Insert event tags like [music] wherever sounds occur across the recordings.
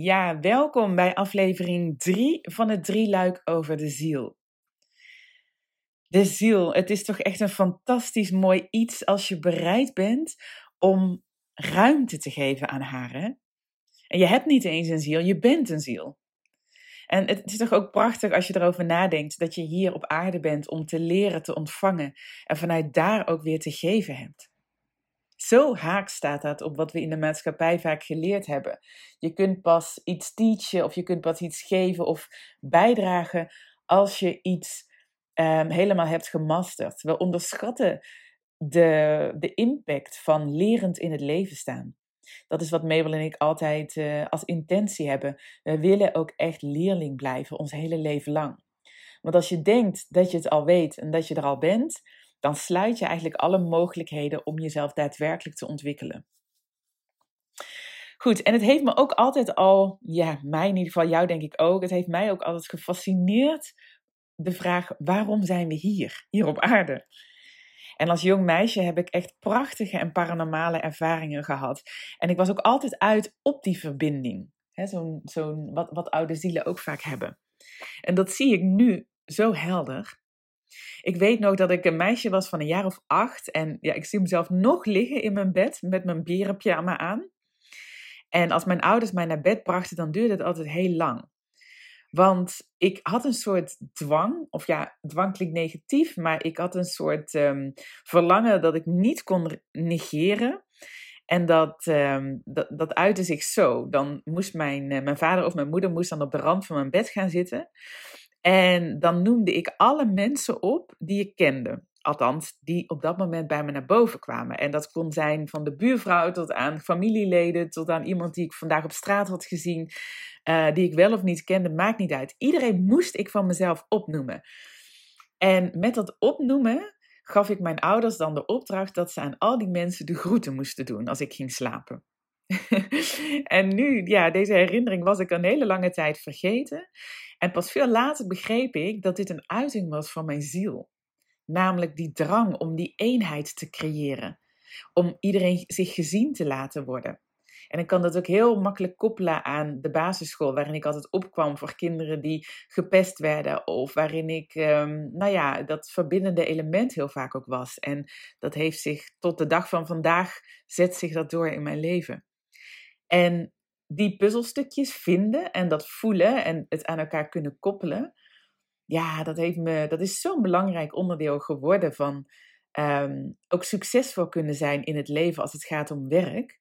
Ja, welkom bij aflevering 3 van het drieluik over de ziel. De ziel, het is toch echt een fantastisch mooi iets als je bereid bent om ruimte te geven aan haar. Hè? En je hebt niet eens een ziel, je bent een ziel. En het is toch ook prachtig als je erover nadenkt dat je hier op aarde bent om te leren, te ontvangen en vanuit daar ook weer te geven hebt. Zo haak staat dat op wat we in de maatschappij vaak geleerd hebben. Je kunt pas iets teachen of je kunt pas iets geven of bijdragen als je iets um, helemaal hebt gemasterd. We onderschatten de, de impact van lerend in het leven staan. Dat is wat Mabel en ik altijd uh, als intentie hebben. We willen ook echt leerling blijven, ons hele leven lang. Want als je denkt dat je het al weet en dat je er al bent, dan sluit je eigenlijk alle mogelijkheden om jezelf daadwerkelijk te ontwikkelen. Goed, en het heeft me ook altijd al, ja, mij in ieder geval, jou denk ik ook, het heeft mij ook altijd gefascineerd de vraag: waarom zijn we hier, hier op aarde? En als jong meisje heb ik echt prachtige en paranormale ervaringen gehad. En ik was ook altijd uit op die verbinding. Zo'n, zo'n, wat, wat oude zielen ook vaak hebben. En dat zie ik nu zo helder. Ik weet nog dat ik een meisje was van een jaar of acht. En ja, ik zie mezelf nog liggen in mijn bed met mijn berenpyjama aan. En als mijn ouders mij naar bed brachten, dan duurde het altijd heel lang. Want ik had een soort dwang, of ja, dwang klinkt negatief, maar ik had een soort um, verlangen dat ik niet kon negeren. En dat, um, dat, dat uitte zich zo. Dan moest mijn, uh, mijn vader of mijn moeder moest dan op de rand van mijn bed gaan zitten. En dan noemde ik alle mensen op die ik kende. Althans, die op dat moment bij me naar boven kwamen. En dat kon zijn van de buurvrouw tot aan familieleden, tot aan iemand die ik vandaag op straat had gezien, uh, die ik wel of niet kende, maakt niet uit. Iedereen moest ik van mezelf opnoemen. En met dat opnoemen gaf ik mijn ouders dan de opdracht dat ze aan al die mensen de groeten moesten doen als ik ging slapen. [laughs] en nu, ja, deze herinnering was ik een hele lange tijd vergeten. En pas veel later begreep ik dat dit een uiting was van mijn ziel. Namelijk die drang om die eenheid te creëren. Om iedereen zich gezien te laten worden. En ik kan dat ook heel makkelijk koppelen aan de basisschool, waarin ik altijd opkwam voor kinderen die gepest werden. Of waarin ik, um, nou ja, dat verbindende element heel vaak ook was. En dat heeft zich tot de dag van vandaag, zet zich dat door in mijn leven. En die puzzelstukjes vinden en dat voelen en het aan elkaar kunnen koppelen, ja, dat, heeft me, dat is zo'n belangrijk onderdeel geworden van um, ook succesvol kunnen zijn in het leven als het gaat om werk.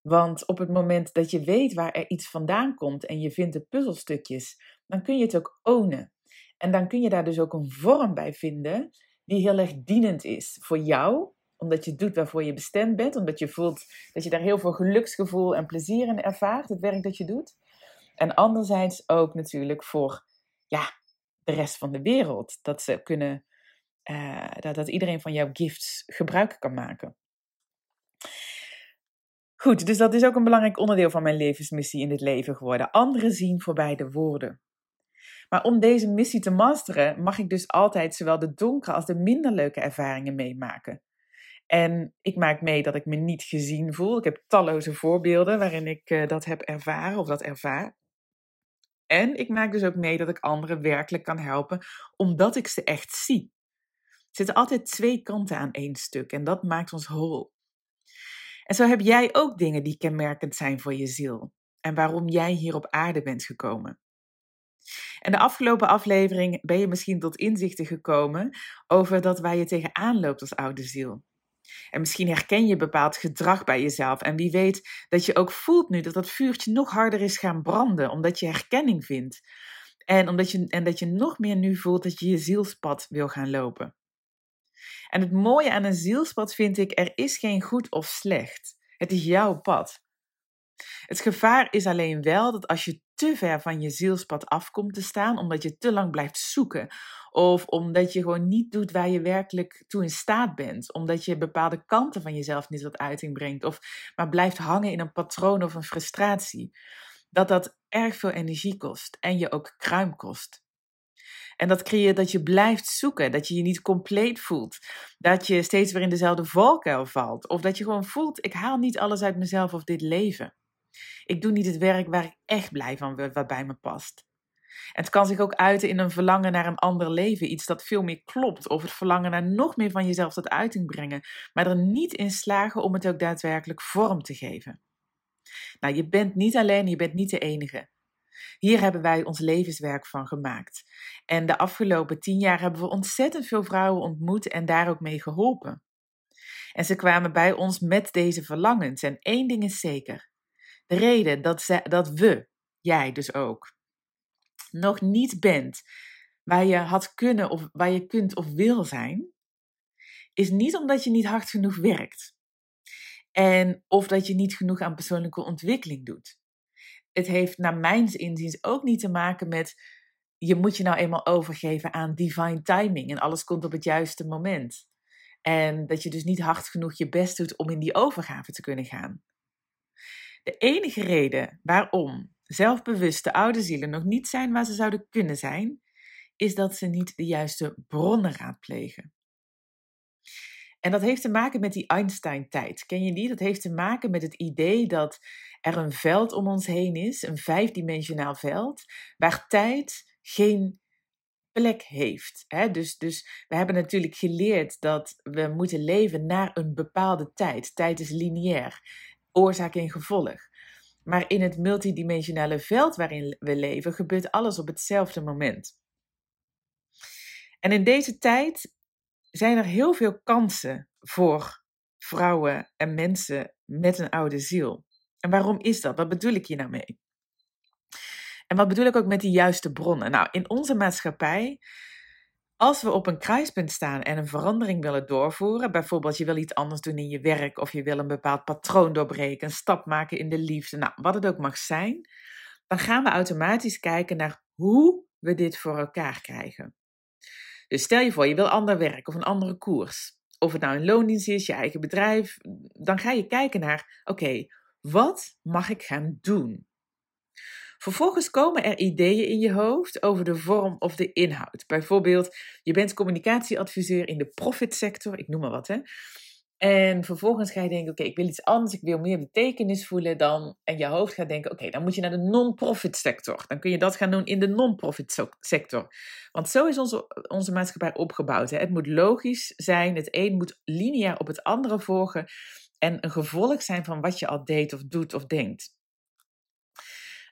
Want op het moment dat je weet waar er iets vandaan komt en je vindt de puzzelstukjes, dan kun je het ook ownen. En dan kun je daar dus ook een vorm bij vinden die heel erg dienend is voor jou, omdat je doet waarvoor je bestemd bent, omdat je voelt dat je daar heel veel geluksgevoel en plezier in ervaart, het werk dat je doet. En anderzijds ook natuurlijk voor ja, de rest van de wereld, dat ze kunnen, uh, dat, dat iedereen van jouw gifts gebruik kan maken. Goed, dus dat is ook een belangrijk onderdeel van mijn levensmissie in dit leven geworden. Anderen zien voorbij de woorden. Maar om deze missie te masteren, mag ik dus altijd zowel de donkere als de minder leuke ervaringen meemaken. En ik maak mee dat ik me niet gezien voel. Ik heb talloze voorbeelden waarin ik uh, dat heb ervaren of dat ervaar. En ik maak dus ook mee dat ik anderen werkelijk kan helpen, omdat ik ze echt zie. Er zitten altijd twee kanten aan één stuk en dat maakt ons whole. En zo heb jij ook dingen die kenmerkend zijn voor je ziel en waarom jij hier op aarde bent gekomen. En de afgelopen aflevering ben je misschien tot inzichten gekomen over dat waar je tegenaan loopt als oude ziel. En misschien herken je bepaald gedrag bij jezelf. En wie weet dat je ook voelt nu dat dat vuurtje nog harder is gaan branden, omdat je herkenning vindt. En, omdat je, en dat je nog meer nu voelt dat je je zielspad wil gaan lopen. En het mooie aan een zielspad vind ik, er is geen goed of slecht. Het is jouw pad. Het gevaar is alleen wel dat als je te ver van je zielspad afkomt te staan, omdat je te lang blijft zoeken, of omdat je gewoon niet doet waar je werkelijk toe in staat bent, omdat je bepaalde kanten van jezelf niet tot uiting brengt, of maar blijft hangen in een patroon of een frustratie, dat dat erg veel energie kost en je ook kruim kost. En dat creëert dat je blijft zoeken, dat je je niet compleet voelt, dat je steeds weer in dezelfde valkuil valt, of dat je gewoon voelt: ik haal niet alles uit mezelf of dit leven. Ik doe niet het werk waar ik echt blij van word, wat bij me past. Het kan zich ook uiten in een verlangen naar een ander leven, iets dat veel meer klopt, of het verlangen naar nog meer van jezelf tot uiting brengen, maar er niet in slagen om het ook daadwerkelijk vorm te geven. Nou, je bent niet alleen, je bent niet de enige. Hier hebben wij ons levenswerk van gemaakt. En de afgelopen tien jaar hebben we ontzettend veel vrouwen ontmoet en daar ook mee geholpen. En ze kwamen bij ons met deze verlangens. En één ding is zeker: de reden dat, ze, dat we, jij dus ook, nog niet bent waar je had kunnen of waar je kunt of wil zijn, is niet omdat je niet hard genoeg werkt. En of dat je niet genoeg aan persoonlijke ontwikkeling doet. Het heeft naar mijn inziens ook niet te maken met je moet je nou eenmaal overgeven aan divine timing en alles komt op het juiste moment. En dat je dus niet hard genoeg je best doet om in die overgave te kunnen gaan. De enige reden waarom zelfbewuste oude zielen nog niet zijn waar ze zouden kunnen zijn, is dat ze niet de juiste bronnen raadplegen. En dat heeft te maken met die Einstein-tijd. Ken je die? Dat heeft te maken met het idee dat er een veld om ons heen is, een vijfdimensionaal veld, waar tijd geen plek heeft. Dus, dus we hebben natuurlijk geleerd dat we moeten leven naar een bepaalde tijd. Tijd is lineair, oorzaak en gevolg. Maar in het multidimensionale veld waarin we leven, gebeurt alles op hetzelfde moment. En in deze tijd zijn er heel veel kansen voor vrouwen en mensen met een oude ziel. En waarom is dat? Wat bedoel ik hier nou mee? En wat bedoel ik ook met die juiste bronnen? Nou, in onze maatschappij, als we op een kruispunt staan en een verandering willen doorvoeren, bijvoorbeeld je wil iets anders doen in je werk of je wil een bepaald patroon doorbreken, een stap maken in de liefde, nou, wat het ook mag zijn, dan gaan we automatisch kijken naar hoe we dit voor elkaar krijgen. Dus stel je voor, je wil ander werk of een andere koers. Of het nou een loondienst is, je eigen bedrijf. Dan ga je kijken naar, oké, wat mag ik gaan doen? Vervolgens komen er ideeën in je hoofd over de vorm of de inhoud. Bijvoorbeeld, je bent communicatieadviseur in de profitsector, ik noem maar wat hè. En vervolgens ga je denken, oké, ik wil iets anders, ik wil meer betekenis voelen dan. En je hoofd gaat denken, oké, dan moet je naar de non-profit sector. Dan kun je dat gaan doen in de non-profit sector. Want zo is onze, onze maatschappij opgebouwd. Hè. Het moet logisch zijn, het een moet lineair op het andere volgen. En een gevolg zijn van wat je al deed of doet of denkt.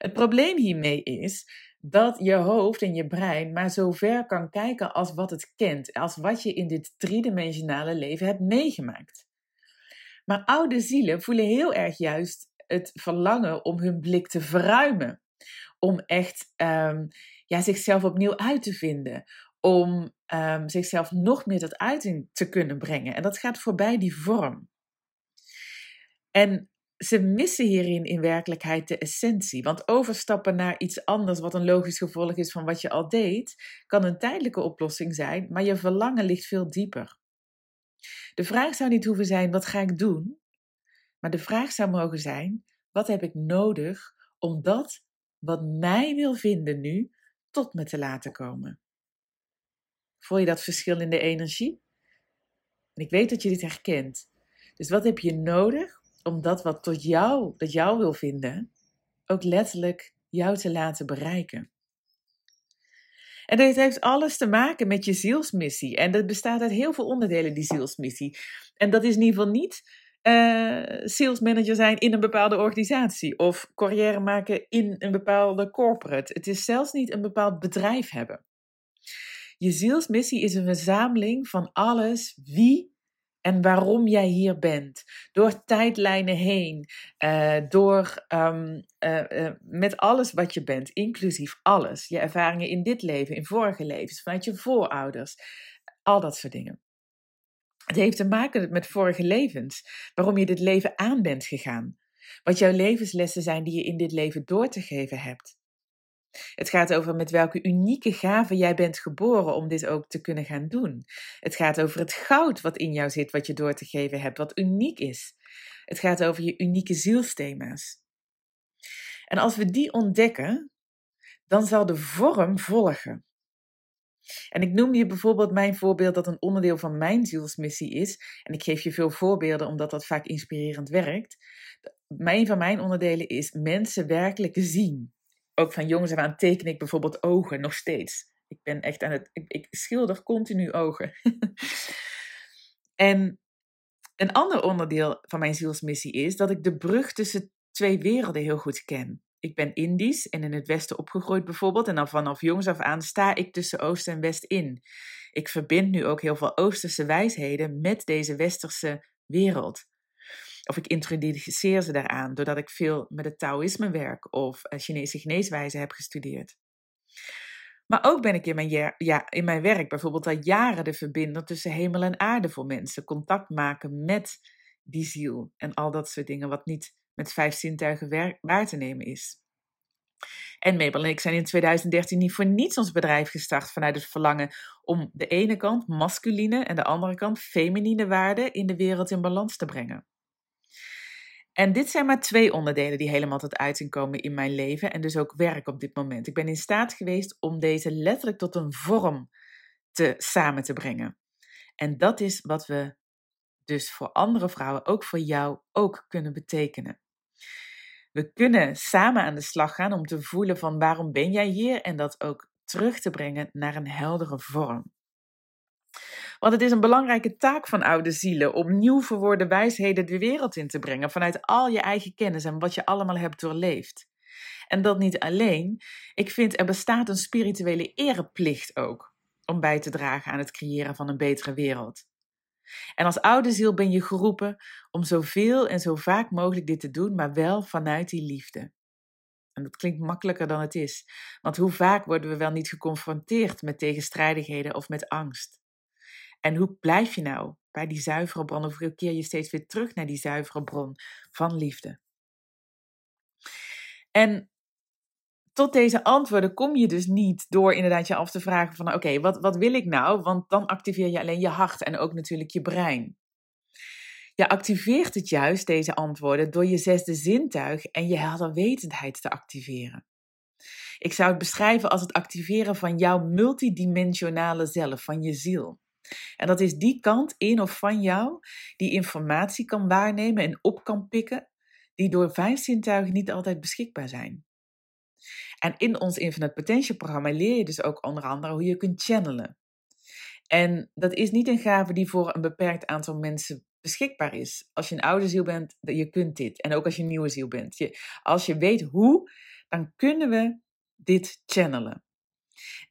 Het probleem hiermee is dat je hoofd en je brein maar zo ver kan kijken als wat het kent, als wat je in dit driedimensionale leven hebt meegemaakt. Maar oude zielen voelen heel erg juist het verlangen om hun blik te verruimen, om echt um, ja, zichzelf opnieuw uit te vinden, om um, zichzelf nog meer tot uiting te kunnen brengen. En dat gaat voorbij die vorm. En ze missen hierin in werkelijkheid de essentie. Want overstappen naar iets anders, wat een logisch gevolg is van wat je al deed, kan een tijdelijke oplossing zijn, maar je verlangen ligt veel dieper. De vraag zou niet hoeven zijn: wat ga ik doen? Maar de vraag zou mogen zijn: wat heb ik nodig om dat wat mij wil vinden nu tot me te laten komen? Voel je dat verschil in de energie? En ik weet dat je dit herkent. Dus wat heb je nodig om dat wat tot jou, dat jou wil vinden, ook letterlijk jou te laten bereiken. En dit heeft alles te maken met je zielsmissie. En dat bestaat uit heel veel onderdelen, die zielsmissie. En dat is in ieder geval niet uh, salesmanager zijn in een bepaalde organisatie of carrière maken in een bepaalde corporate. Het is zelfs niet een bepaald bedrijf hebben. Je zielsmissie is een verzameling van alles wie en waarom jij hier bent. Door tijdlijnen heen, uh, door um, uh, uh, met alles wat je bent, inclusief alles. Je ervaringen in dit leven, in vorige levens, vanuit je voorouders, al dat soort dingen. Het heeft te maken met vorige levens, waarom je dit leven aan bent gegaan. Wat jouw levenslessen zijn die je in dit leven door te geven hebt. Het gaat over met welke unieke gave jij bent geboren om dit ook te kunnen gaan doen. Het gaat over het goud wat in jou zit, wat je door te geven hebt, wat uniek is. Het gaat over je unieke zielsthema's. En als we die ontdekken, dan zal de vorm volgen. En ik noem je bijvoorbeeld mijn voorbeeld dat een onderdeel van mijn zielsmissie is. En ik geef je veel voorbeelden omdat dat vaak inspirerend werkt. een van mijn onderdelen is mensen werkelijk zien. Ook van jongens af aan teken ik bijvoorbeeld ogen nog steeds. Ik ben echt aan het. Ik, ik schilder continu ogen. [laughs] en een ander onderdeel van mijn zielsmissie is dat ik de brug tussen twee werelden heel goed ken. Ik ben Indisch en in het Westen opgegroeid bijvoorbeeld. En dan vanaf jongs af aan sta ik tussen Oost en West in. Ik verbind nu ook heel veel Oosterse wijsheden met deze Westerse wereld. Of ik introduceer ze daaraan doordat ik veel met het Taoïsme werk of Chinese geneeswijze heb gestudeerd. Maar ook ben ik in mijn, ja, in mijn werk bijvoorbeeld al jaren de verbinder tussen hemel en aarde voor mensen. Contact maken met die ziel en al dat soort dingen wat niet met vijf zintuigen waar te nemen is. En Mabel en ik zijn in 2013 niet voor niets ons bedrijf gestart vanuit het verlangen om de ene kant masculine en de andere kant feminine waarden in de wereld in balans te brengen. En dit zijn maar twee onderdelen die helemaal tot uiting komen in mijn leven en dus ook werk op dit moment. Ik ben in staat geweest om deze letterlijk tot een vorm te samen te brengen. En dat is wat we dus voor andere vrouwen, ook voor jou, ook kunnen betekenen. We kunnen samen aan de slag gaan om te voelen van waarom ben jij hier en dat ook terug te brengen naar een heldere vorm. Want het is een belangrijke taak van oude zielen om nieuw verwoorde wijsheden de wereld in te brengen vanuit al je eigen kennis en wat je allemaal hebt doorleefd. En dat niet alleen. Ik vind er bestaat een spirituele ereplicht ook om bij te dragen aan het creëren van een betere wereld. En als oude ziel ben je geroepen om zoveel en zo vaak mogelijk dit te doen, maar wel vanuit die liefde. En dat klinkt makkelijker dan het is, want hoe vaak worden we wel niet geconfronteerd met tegenstrijdigheden of met angst? En hoe blijf je nou bij die zuivere bron, of keer je steeds weer terug naar die zuivere bron van liefde? En tot deze antwoorden kom je dus niet door inderdaad je af te vragen van oké, wat, wat wil ik nou? Want dan activeer je alleen je hart en ook natuurlijk je brein. Je activeert het juist, deze antwoorden, door je zesde zintuig en je helderwetendheid te activeren. Ik zou het beschrijven als het activeren van jouw multidimensionale zelf, van je ziel. En dat is die kant in of van jou die informatie kan waarnemen en op kan pikken, die door vijf zintuigen niet altijd beschikbaar zijn. En in ons Infinite Potential programma leer je dus ook onder andere hoe je kunt channelen. En dat is niet een gave die voor een beperkt aantal mensen beschikbaar is. Als je een oude ziel bent, je kunt dit. En ook als je een nieuwe ziel bent. Als je weet hoe, dan kunnen we dit channelen.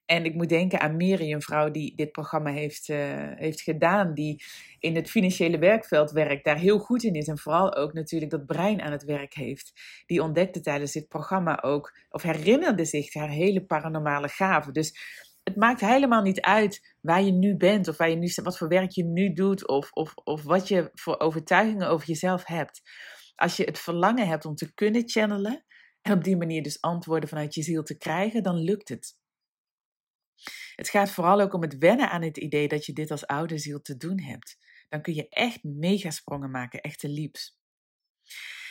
En ik moet denken aan Miri, een vrouw die dit programma heeft, uh, heeft gedaan, die in het financiële werkveld werkt, daar heel goed in is en vooral ook natuurlijk dat brein aan het werk heeft. Die ontdekte tijdens dit programma ook, of herinnerde zich haar hele paranormale gaven. Dus het maakt helemaal niet uit waar je nu bent, of waar je nu, wat voor werk je nu doet, of, of, of wat je voor overtuigingen over jezelf hebt. Als je het verlangen hebt om te kunnen channelen en op die manier dus antwoorden vanuit je ziel te krijgen, dan lukt het. Het gaat vooral ook om het wennen aan het idee dat je dit als oude ziel te doen hebt. Dan kun je echt megasprongen maken, echte leaps.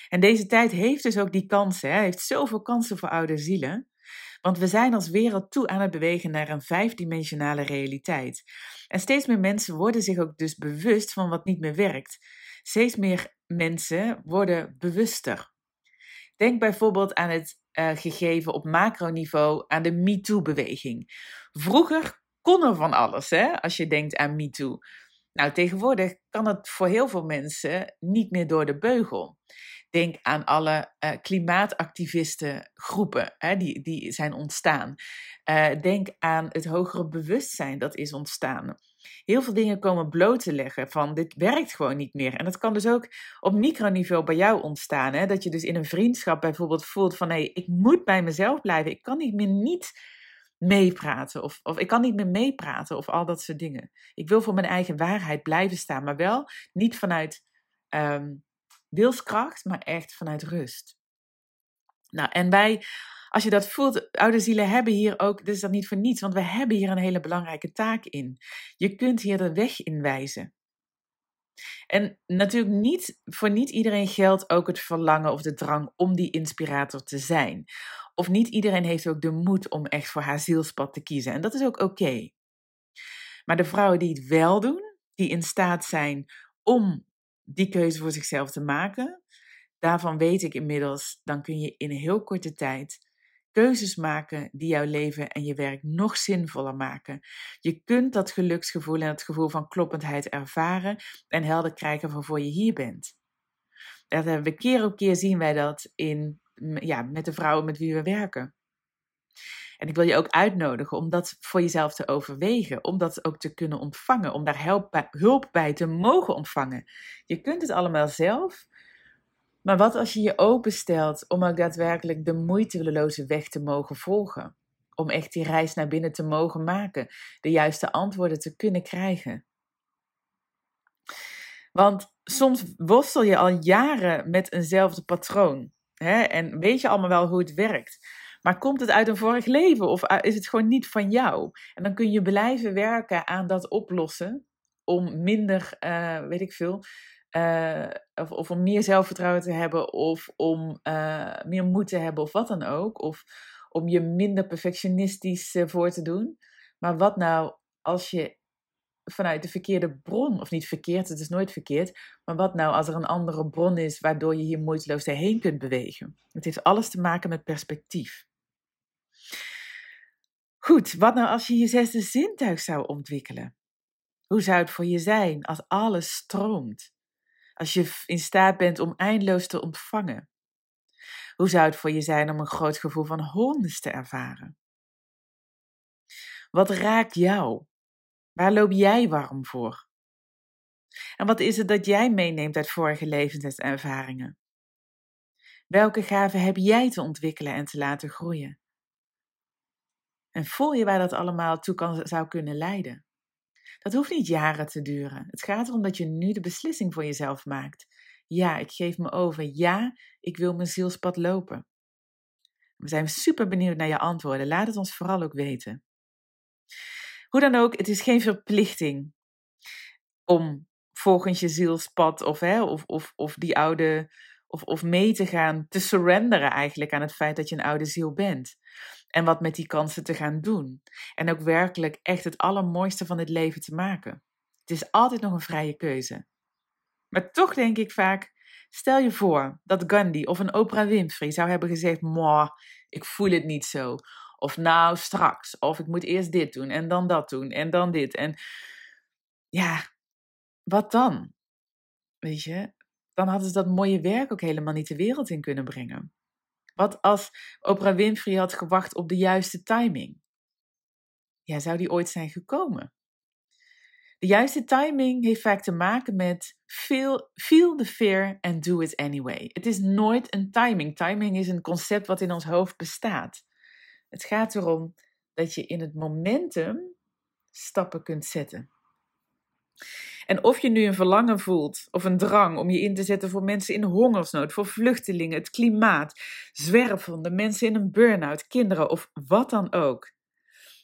En deze tijd heeft dus ook die kansen, hè? heeft zoveel kansen voor oude zielen. Want we zijn als wereld toe aan het bewegen naar een vijfdimensionale realiteit. En steeds meer mensen worden zich ook dus bewust van wat niet meer werkt. Steeds meer mensen worden bewuster. Denk bijvoorbeeld aan het uh, gegeven op macroniveau aan de MeToo-beweging. Vroeger kon er van alles, hè, als je denkt aan MeToo. Nou, tegenwoordig kan het voor heel veel mensen niet meer door de beugel. Denk aan alle uh, klimaatactivisten groepen hè, die, die zijn ontstaan. Uh, denk aan het hogere bewustzijn dat is ontstaan heel veel dingen komen bloot te leggen van dit werkt gewoon niet meer. En dat kan dus ook op microniveau bij jou ontstaan. Hè? Dat je dus in een vriendschap bijvoorbeeld voelt van hé, hey, ik moet bij mezelf blijven. Ik kan niet meer niet meepraten of, of ik kan niet meer meepraten of al dat soort dingen. Ik wil voor mijn eigen waarheid blijven staan, maar wel niet vanuit um, wilskracht, maar echt vanuit rust. Nou, en wij als je dat voelt, oude zielen hebben hier ook, dus dat niet voor niets, want we hebben hier een hele belangrijke taak in. Je kunt hier de weg in wijzen. En natuurlijk niet, voor niet iedereen geldt ook het verlangen of de drang om die inspirator te zijn. Of niet iedereen heeft ook de moed om echt voor haar zielspad te kiezen. En dat is ook oké. Maar de vrouwen die het wel doen, die in staat zijn om die keuze voor zichzelf te maken, daarvan weet ik inmiddels, dan kun je in een heel korte tijd keuzes maken die jouw leven en je werk nog zinvoller maken. Je kunt dat geluksgevoel en het gevoel van kloppendheid ervaren en helder krijgen waarvoor je hier bent. Dat hebben we keer op keer zien wij dat in, ja, met de vrouwen met wie we werken. En ik wil je ook uitnodigen om dat voor jezelf te overwegen, om dat ook te kunnen ontvangen, om daar hulp bij, hulp bij te mogen ontvangen. Je kunt het allemaal zelf, maar wat als je je openstelt om ook daadwerkelijk de moeiteloze weg te mogen volgen? Om echt die reis naar binnen te mogen maken, de juiste antwoorden te kunnen krijgen. Want soms worstel je al jaren met eenzelfde patroon. Hè? En weet je allemaal wel hoe het werkt. Maar komt het uit een vorig leven of is het gewoon niet van jou? En dan kun je blijven werken aan dat oplossen om minder, uh, weet ik veel, uh, of, of, om meer zelfvertrouwen te hebben, of om uh, meer moed te hebben, of wat dan ook. Of om je minder perfectionistisch voor te doen. Maar wat nou als je vanuit de verkeerde bron, of niet verkeerd, het is nooit verkeerd, maar wat nou als er een andere bron is waardoor je hier moeiteloos heen kunt bewegen? Het heeft alles te maken met perspectief. Goed, wat nou als je je zesde zintuig zou ontwikkelen? Hoe zou het voor je zijn als alles stroomt? Als je in staat bent om eindeloos te ontvangen? Hoe zou het voor je zijn om een groot gevoel van wholeness te ervaren? Wat raakt jou? Waar loop jij warm voor? En wat is het dat jij meeneemt uit vorige levens en ervaringen? Welke gaven heb jij te ontwikkelen en te laten groeien? En voel je waar dat allemaal toe kan, zou kunnen leiden? Dat hoeft niet jaren te duren. Het gaat erom dat je nu de beslissing voor jezelf maakt. Ja, ik geef me over. Ja, ik wil mijn zielspad lopen. We zijn super benieuwd naar je antwoorden. Laat het ons vooral ook weten. Hoe dan ook, het is geen verplichting om volgens je zielspad of, hè, of, of, of die oude of, of mee te gaan, te surrenderen eigenlijk aan het feit dat je een oude ziel bent. En wat met die kansen te gaan doen. En ook werkelijk echt het allermooiste van het leven te maken. Het is altijd nog een vrije keuze. Maar toch denk ik vaak, stel je voor dat Gandhi of een Oprah Winfrey zou hebben gezegd, moi, ik voel het niet zo. Of nou, straks. Of ik moet eerst dit doen en dan dat doen en dan dit. En ja, wat dan? Weet je, dan hadden ze dat mooie werk ook helemaal niet de wereld in kunnen brengen. Wat als Oprah Winfrey had gewacht op de juiste timing? Ja, zou die ooit zijn gekomen? De juiste timing heeft vaak te maken met feel, feel the fear and do it anyway. Het is nooit een timing. Timing is een concept wat in ons hoofd bestaat. Het gaat erom dat je in het momentum stappen kunt zetten. En of je nu een verlangen voelt of een drang om je in te zetten voor mensen in hongersnood, voor vluchtelingen, het klimaat, zwervende mensen in een burn-out, kinderen of wat dan ook.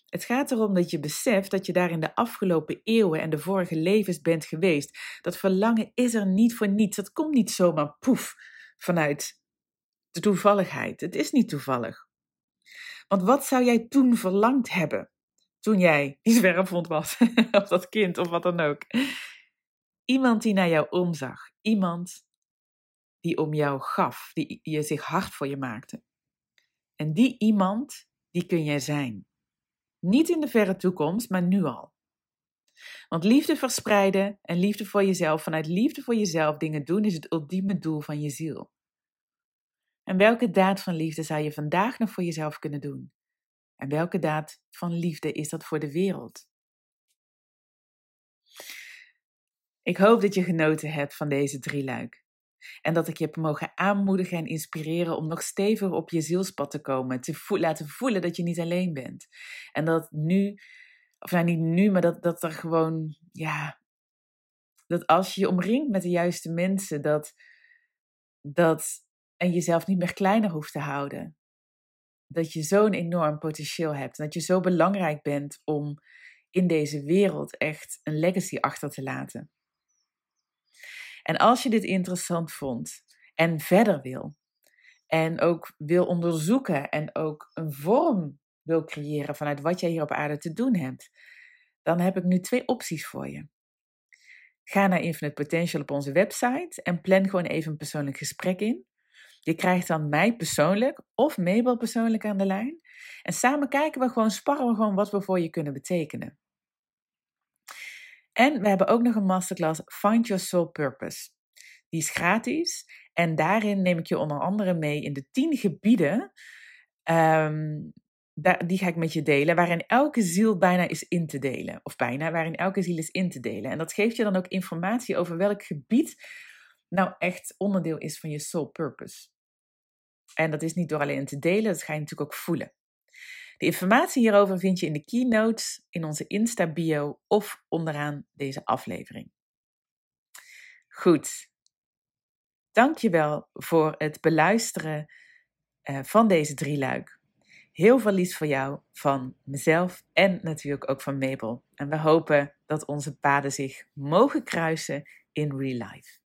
Het gaat erom dat je beseft dat je daar in de afgelopen eeuwen en de vorige levens bent geweest. Dat verlangen is er niet voor niets. Dat komt niet zomaar poef vanuit de toevalligheid. Het is niet toevallig. Want wat zou jij toen verlangd hebben? Toen jij die zwerfhond was, [laughs] of dat kind, of wat dan ook. Iemand die naar jou omzag. Iemand die om jou gaf, die je zich hard voor je maakte. En die iemand, die kun jij zijn. Niet in de verre toekomst, maar nu al. Want liefde verspreiden en liefde voor jezelf, vanuit liefde voor jezelf dingen doen, is het ultieme doel van je ziel. En welke daad van liefde zou je vandaag nog voor jezelf kunnen doen? En welke daad van liefde is dat voor de wereld? Ik hoop dat je genoten hebt van deze drie luik. En dat ik je heb mogen aanmoedigen en inspireren om nog steviger op je zielspad te komen. Te laten voelen dat je niet alleen bent. En dat nu, of nou niet nu, maar dat, dat er gewoon, ja, dat als je je omringt met de juiste mensen, dat, dat, en jezelf niet meer kleiner hoeft te houden. Dat je zo'n enorm potentieel hebt. En dat je zo belangrijk bent om in deze wereld echt een legacy achter te laten. En als je dit interessant vond en verder wil, en ook wil onderzoeken en ook een vorm wil creëren vanuit wat jij hier op aarde te doen hebt, dan heb ik nu twee opties voor je. Ga naar Infinite Potential op onze website en plan gewoon even een persoonlijk gesprek in. Je krijgt dan mij persoonlijk of Mabel persoonlijk aan de lijn. En samen kijken we gewoon, sparren we gewoon wat we voor je kunnen betekenen. En we hebben ook nog een masterclass Find Your Soul Purpose. Die is gratis en daarin neem ik je onder andere mee in de tien gebieden. Ehm, die ga ik met je delen, waarin elke ziel bijna is in te delen. Of bijna, waarin elke ziel is in te delen. En dat geeft je dan ook informatie over welk gebied nou echt onderdeel is van je soul purpose. En dat is niet door alleen te delen, dat ga je natuurlijk ook voelen. De informatie hierover vind je in de keynotes, in onze Insta-bio of onderaan deze aflevering. Goed. Dankjewel voor het beluisteren uh, van deze drie luik. Heel veel liefs voor jou, van mezelf en natuurlijk ook van Mabel. En we hopen dat onze paden zich mogen kruisen in real life.